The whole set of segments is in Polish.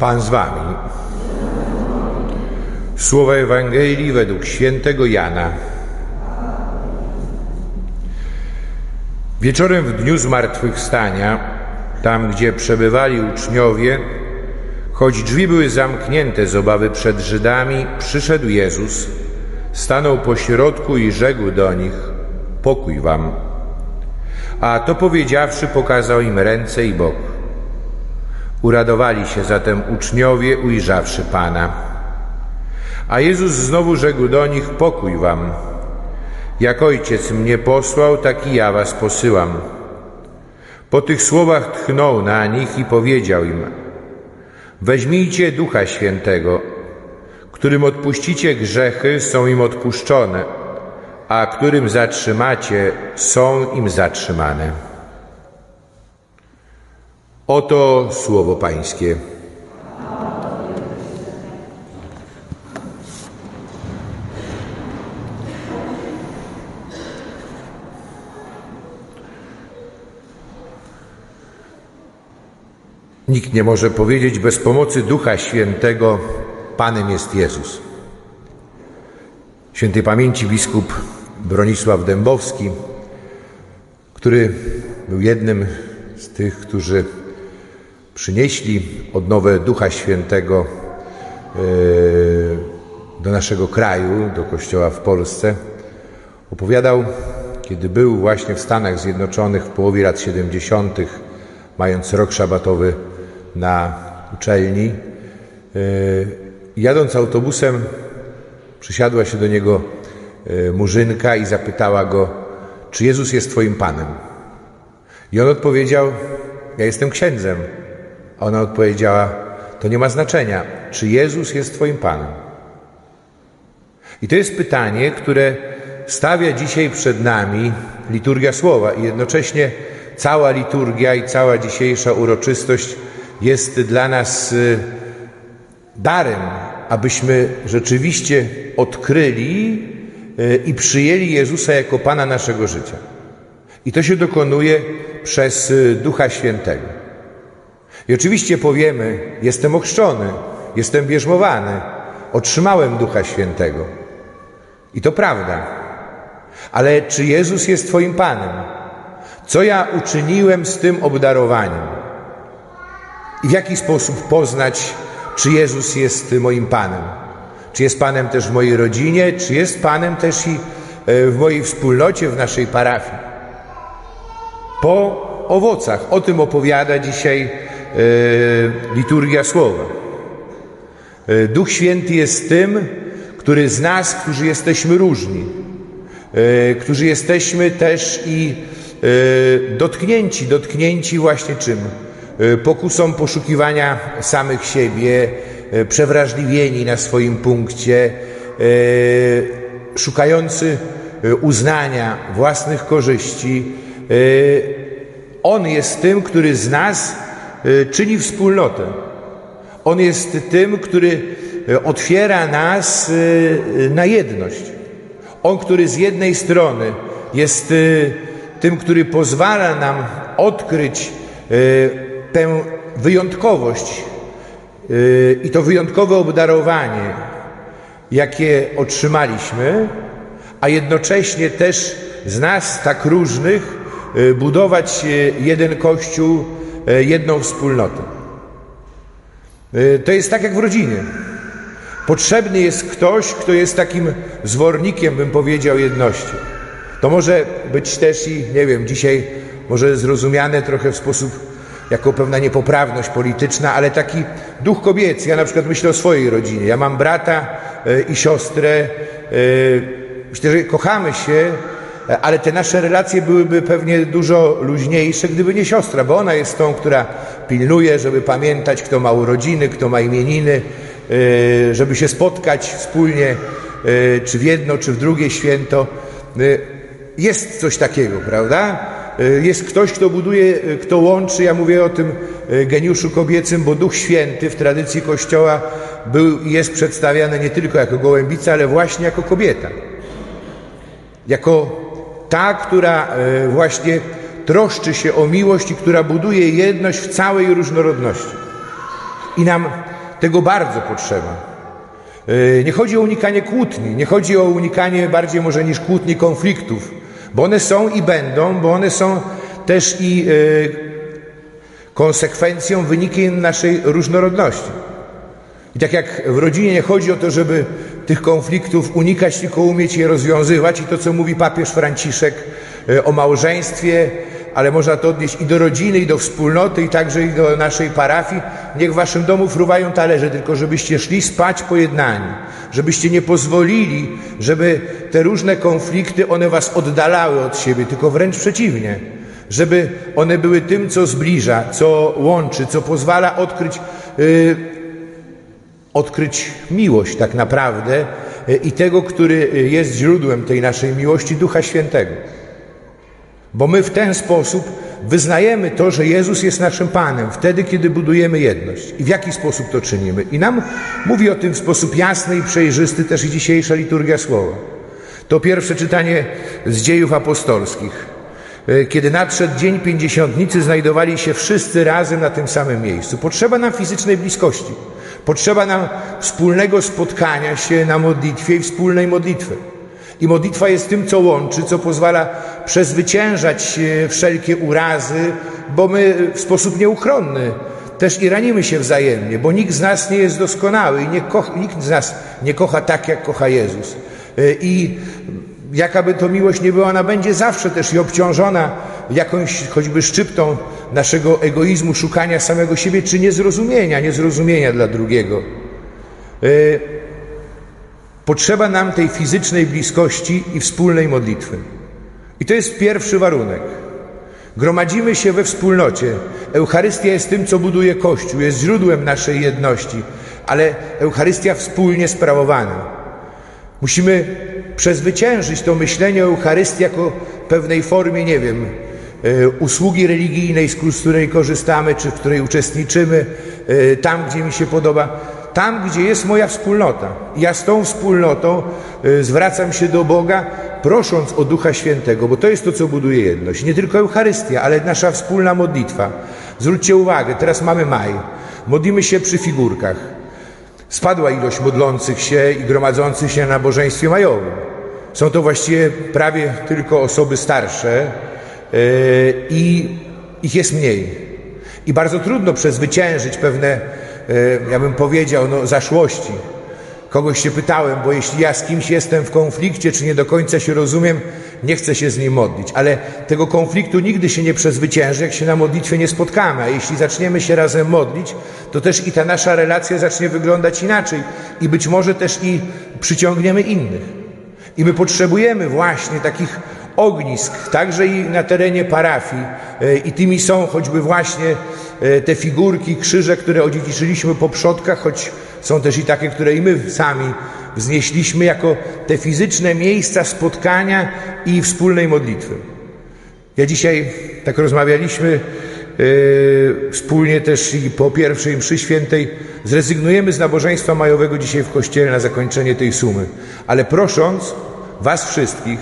Pan z wami. Słowa Ewangelii według świętego Jana. Wieczorem w dniu zmartwychwstania, tam gdzie przebywali uczniowie, choć drzwi były zamknięte z obawy przed Żydami, przyszedł Jezus, stanął po środku i rzekł do nich: Pokój wam. A to powiedziawszy, pokazał im ręce i bok. Uradowali się zatem uczniowie, ujrzawszy Pana. A Jezus znowu rzekł do nich: Pokój wam. Jak ojciec mnie posłał, tak i ja was posyłam. Po tych słowach tchnął na nich i powiedział im: Weźmijcie ducha świętego, którym odpuścicie grzechy, są im odpuszczone, a którym zatrzymacie, są im zatrzymane. Oto słowo Pańskie. Nikt nie może powiedzieć bez pomocy Ducha Świętego, Panem jest Jezus. Świętej pamięci biskup Bronisław Dębowski, który był jednym z tych, którzy przynieśli odnowę Ducha Świętego e, do naszego kraju, do kościoła w Polsce, opowiadał, kiedy był właśnie w Stanach Zjednoczonych w połowie lat 70., mając rok szabatowy na uczelni, e, jadąc autobusem, przysiadła się do niego e, murzynka i zapytała go, czy Jezus jest Twoim Panem? I on odpowiedział, ja jestem księdzem. Ona odpowiedziała: To nie ma znaczenia, czy Jezus jest Twoim Panem. I to jest pytanie, które stawia dzisiaj przed nami liturgia słowa i jednocześnie cała liturgia i cała dzisiejsza uroczystość jest dla nas y, darem, abyśmy rzeczywiście odkryli y, i przyjęli Jezusa jako Pana naszego życia. I to się dokonuje przez y, Ducha Świętego. I oczywiście powiemy: Jestem ochrzczony, jestem bierzmowany, otrzymałem Ducha Świętego. I to prawda. Ale czy Jezus jest Twoim Panem? Co ja uczyniłem z tym obdarowaniem? I w jaki sposób poznać, czy Jezus jest moim Panem? Czy jest Panem też w mojej rodzinie, czy jest Panem też i e, w mojej wspólnocie, w naszej parafii? Po owocach. O tym opowiada dzisiaj liturgia słowa. E, Duch Święty jest tym, który z nas, którzy jesteśmy różni, e, którzy jesteśmy też i dotknięci, dotknięci właśnie czym? Pokusą poszukiwania samych siebie, przewrażliwieni na swoim punkcie, szukający uznania własnych korzyści. On jest tym, który z nas czyni wspólnotę. On jest tym, który y, otwiera nas y, na jedność. On, który z jednej strony jest tym, który pozwala nam odkryć tę wyjątkowość i to wyjątkowe obdarowanie, jakie otrzymaliśmy, a jednocześnie też z nas tak różnych budować jeden Kościół jedną wspólnotę. E, to jest tak jak w rodzinie. Potrzebny jest ktoś, kto jest takim zwornikiem, bym powiedział, jedności. To może być też i, nie wiem, dzisiaj może zrozumiane trochę w sposób jako pewna niepoprawność polityczna, ale taki duch kobiecy. Ja na przykład myślę o swojej rodzinie. Ja mam brata e, i siostrę. Myślę, że kochamy się, ale te nasze relacje byłyby pewnie dużo luźniejsze, gdyby nie siostra, bo ona jest tą, która pilnuje, żeby pamiętać, kto ma urodziny, kto ma imieniny, e, żeby się spotkać wspólnie, e, czy w jedno, czy w drugie święto. E, jest coś takiego, prawda? Jest ktoś, kto buduje, kto łączy. Ja mówię o tym geniuszu kobiecym, bo Duch Święty w tradycji Kościoła był jest przedstawiany nie tylko jako gołębica, ale właśnie jako kobieta. Jako ta, która e, właśnie troszczy się o miłość i która buduje jedność w całej różnorodności. I nam Tego bardzo potrzeba. E, nie chodzi o unikanie kłótni, nie chodzi o unikanie bardziej może niż kłótni konfliktów, bo one są i będą, bo one są też i e, konsekwencją, wynikiem naszej różnorodności. I tak jak w rodzinie nie chodzi o to, żeby tych konfliktów unikać, tylko umieć je rozwiązywać, i to, co mówi papież Franciszek e, o małżeństwie, ale można to odnieść i do rodziny, i do wspólnoty, i także i do naszej parafii. Niech waszym domu fruwają talerze, tylko żebyście szli spać pojednani, żebyście nie pozwolili, żeby te różne konflikty, one was oddalały od siebie, tylko wręcz przeciwnie, żeby one były tym, co zbliża, co łączy, co pozwala odkryć, yy, odkryć miłość tak naprawdę yy, i tego, który jest źródłem tej naszej miłości, Ducha Świętego. Bo my w ten sposób wyznajemy to, że Jezus jest naszym Panem, wtedy, kiedy budujemy jedność. I w jaki sposób to czynimy? I nam mówi o tym w sposób jasny i przejrzysty też i dzisiejsza liturgia słowa. To pierwsze czytanie z dziejów apostolskich. E, kiedy nadszedł dzień pięćdziesiątnicy, znajdowali się wszyscy razem na tym samym miejscu. Potrzeba nam fizycznej bliskości. Potrzeba nam wspólnego spotkania się na modlitwie i wspólnej modlitwy. I modlitwa jest tym, co łączy, co pozwala przezwyciężać e, wszelkie urazy, bo my w sposób nieuchronny też i ranimy się wzajemnie, bo nikt z nas nie jest doskonały i nie nikt z nas nie kocha tak, jak kocha Jezus. E, I jakaby to miłość nie była, ona będzie zawsze też i obciążona jakąś choćby szczyptą naszego egoizmu, szukania samego siebie, czy niezrozumienia, niezrozumienia dla drugiego. E, Potrzeba nam tej fizycznej bliskości i wspólnej modlitwy. I to jest pierwszy warunek. Gromadzimy się we wspólnocie. Eucharystia jest tym, co buduje Kościół, jest źródłem naszej jedności, ale Eucharystia wspólnie sprawowana. Musimy przezwyciężyć to myślenie o Eucharystii jako pewnej formie, nie wiem, usługi religijnej, z której korzystamy, czy w której uczestniczymy, e, tam, gdzie mi się podoba tam, gdzie jest moja wspólnota. Ja z tą wspólnotą y, zwracam się do Boga, prosząc o Ducha Świętego, bo to jest to, co buduje jedność. Nie tylko Eucharystia, ale nasza wspólna modlitwa. Zwróćcie uwagę, teraz mamy maj. Modlimy się przy figurkach. Spadła ilość modlących się i gromadzących się na nabożeństwie majowym. Są to właściwie prawie tylko osoby starsze i ich jest mniej. I bardzo trudno przezwyciężyć pewne E, ja bym powiedział, no, zaszłości. Kogoś się pytałem, bo jeśli ja z kimś jestem w konflikcie, czy nie do końca się rozumiem, nie chcę się z nim modlić. Ale tego konfliktu nigdy się nie przezwycięży, jak się na modlitwie nie spotkamy. A jeśli zaczniemy się razem modlić, to też i ta nasza relacja zacznie wyglądać inaczej. I być może też i przyciągniemy innych. I my potrzebujemy właśnie takich ognisk, także i na terenie parafii. E, I tymi są choćby właśnie e, te figurki, krzyże, które odziedziczyliśmy po przodkach, choć są też i takie, które i my sami wznieśliśmy jako te fizyczne miejsca spotkania i wspólnej modlitwy. Ja dzisiaj tak rozmawialiśmy yy, wspólnie też i po pierwszej mszy świętej zrezygnujemy z nabożeństwa majowego dzisiaj w kościele na zakończenie tej sumy, ale prosząc was wszystkich,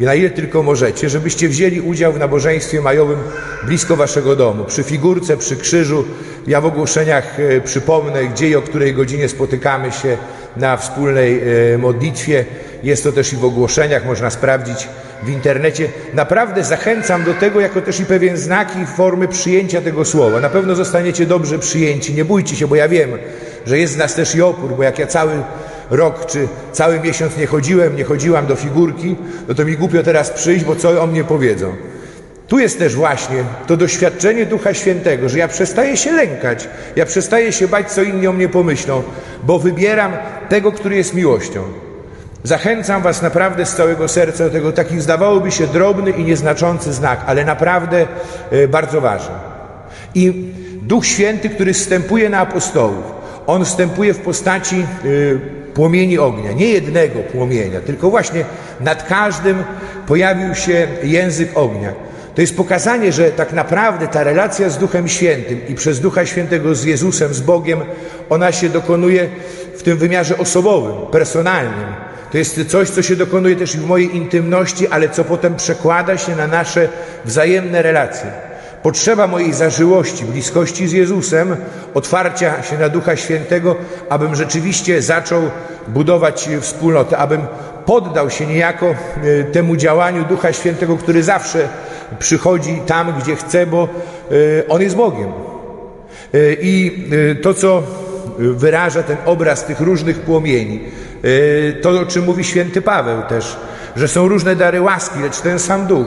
i na ile tylko możecie, żebyście wzięli udział w nabożeństwie majowym blisko waszego domu, przy figurce, przy krzyżu. Ja w ogłoszeniach e, przypomnę, gdzie i o której godzinie spotykamy się na wspólnej e, modlitwie. Jest to też i w ogłoszeniach, można sprawdzić w internecie. Naprawdę zachęcam do tego, jako też i pewien znak i formy przyjęcia tego słowa. Na pewno zostaniecie dobrze przyjęci, nie bójcie się, bo ja wiem, że jest z nas też i opór, bo jak ja cały rok czy cały miesiąc nie chodziłem, nie chodziłam do figurki, no to mi głupio teraz przyjść, bo co o mnie powiedzą. Tu jest też właśnie to doświadczenie Ducha Świętego, że ja przestaję się lękać, ja przestaję się bać, co inni o mnie pomyślą, bo wybieram tego, który jest miłością. Zachęcam Was naprawdę z całego serca do tego, taki zdawałoby się drobny i nieznaczący znak, ale naprawdę e, bardzo ważny. I Duch Święty, który wstępuje na apostołów, on wstępuje w postaci e, płomieni ognia, nie jednego płomienia, tylko właśnie nad każdym pojawił się język ognia. To jest pokazanie, że tak naprawdę ta relacja z Duchem Świętym i przez Ducha Świętego z Jezusem, z Bogiem, ona się dokonuje w tym wymiarze osobowym, personalnym. To jest coś, co się dokonuje też w mojej intymności, ale co potem przekłada się na nasze wzajemne relacje. Potrzeba mojej zażyłości, bliskości z Jezusem, otwarcia się na Ducha Świętego, abym rzeczywiście zaczął budować wspólnotę, abym poddał się niejako e, temu działaniu Ducha Świętego, który zawsze przychodzi tam, gdzie chce, bo e, On jest Bogiem. E, I to, co wyraża ten obraz tych różnych płomieni, to, o czym mówi święty Paweł też, że są różne dary łaski, lecz ten sam Duch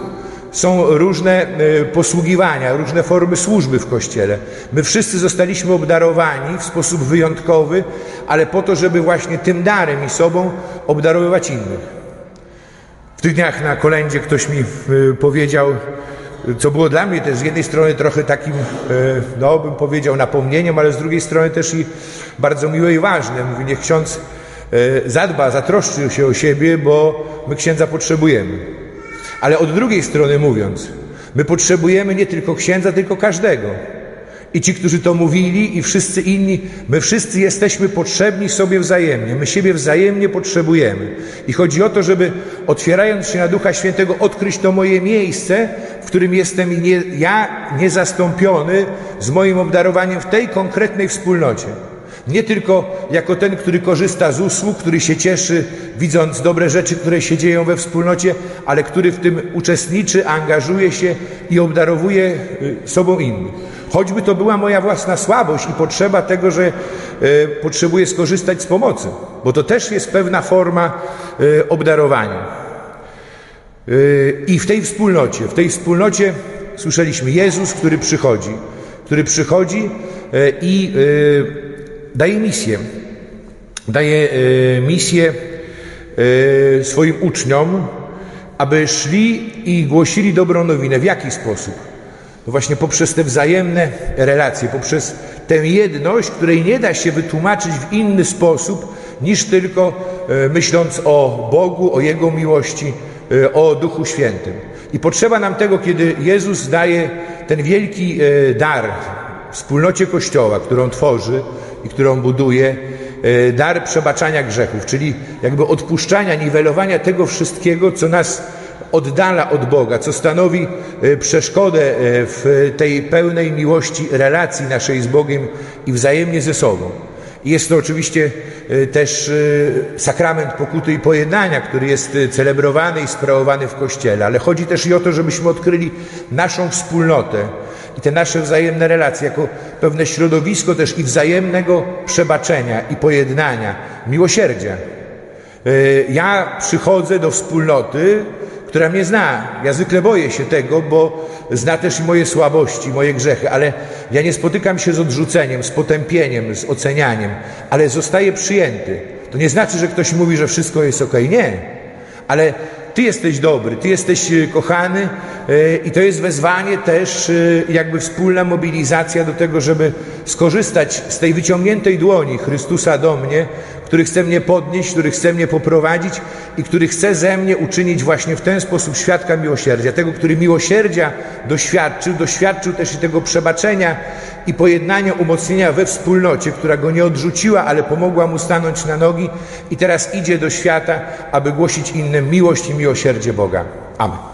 są różne e, posługiwania, różne formy służby w Kościele. My wszyscy zostaliśmy obdarowani w sposób wyjątkowy, ale po to, żeby właśnie tym darem i sobą obdarowywać innych. W tych dniach na kolędzie ktoś mi e, powiedział, co było dla mnie też z jednej strony trochę takim, e, no bym powiedział, napomnieniem, ale z drugiej strony też i bardzo miłe i ważne. Mówi, niech ksiądz zadba, zatroszczy się o siebie, bo my księdza potrzebujemy. Ale od drugiej strony mówiąc, my potrzebujemy nie tylko księdza, tylko każdego. I ci, którzy to mówili, i wszyscy inni, my wszyscy jesteśmy potrzebni sobie wzajemnie. My siebie wzajemnie potrzebujemy. I chodzi o to, żeby otwierając się na Ducha Świętego, odkryć to moje miejsce, w którym jestem nie, ja niezastąpiony z moim obdarowaniem w tej konkretnej wspólnocie. Nie tylko jako ten, który korzysta z usług, który się cieszy, widząc dobre rzeczy, które się dzieją we wspólnocie, ale który w tym uczestniczy, angażuje się i obdarowuje y, sobą innych. Choćby to była moja własna słabość i potrzeba tego, że y, potrzebuję skorzystać z pomocy, bo to też jest pewna forma y, obdarowania. I w tej wspólnocie, w tej wspólnocie słyszeliśmy Jezus, który przychodzi, który przychodzi i daje misję. Daje e, misję e, swoim uczniom, aby szli i głosili dobrą nowinę. W jaki sposób? No właśnie poprzez te wzajemne relacje, poprzez tę jedność, której nie da się wytłumaczyć w inny sposób niż tylko e, myśląc o Bogu, o Jego miłości, o Duchu Świętym. I potrzeba nam tego, kiedy Jezus daje ten wielki dar wspólnocie Kościoła, którą tworzy, i którą buduje, e, dar przebaczania grzechów, czyli jakby odpuszczania, niwelowania tego wszystkiego, co nas oddala od Boga, co stanowi e, przeszkodę e, w tej pełnej miłości relacji naszej z Bogiem i wzajemnie ze sobą. Jest to oczywiście też sakrament pokuty i pojednania, który jest celebrowany i sprawowany w Kościele, ale chodzi też i o to, żebyśmy odkryli naszą wspólnotę, i te nasze wzajemne relacje jako pewne środowisko też i wzajemnego przebaczenia i pojednania, miłosierdzia. E, ja przychodzę do wspólnoty, która mnie zna. Ja zwykle boję się tego, bo zna też i moje słabości, moje grzechy, ale ja nie spotykam się z odrzuceniem, z potępieniem, z ocenianiem, ale zostaję przyjęty. To nie znaczy, że ktoś mówi, że wszystko jest ok. Nie. Ale ty jesteś dobry, Ty jesteś e, kochany e, i to jest wezwanie też, e, jakby wspólna mobilizacja do tego, żeby skorzystać z tej wyciągniętej dłoni Chrystusa do mnie, który chce mnie podnieść, który chce mnie poprowadzić i który chce ze mnie uczynić właśnie w ten sposób świadka miłosierdzia. Tego, który miłosierdzia doświadczył, doświadczył też i tego przebaczenia i pojednania, umocnienia we wspólnocie, która go nie odrzuciła, ale pomogła mu stanąć na nogi i teraz idzie do świata, aby głosić innym miłość i miłosierdzie Boga. Amen.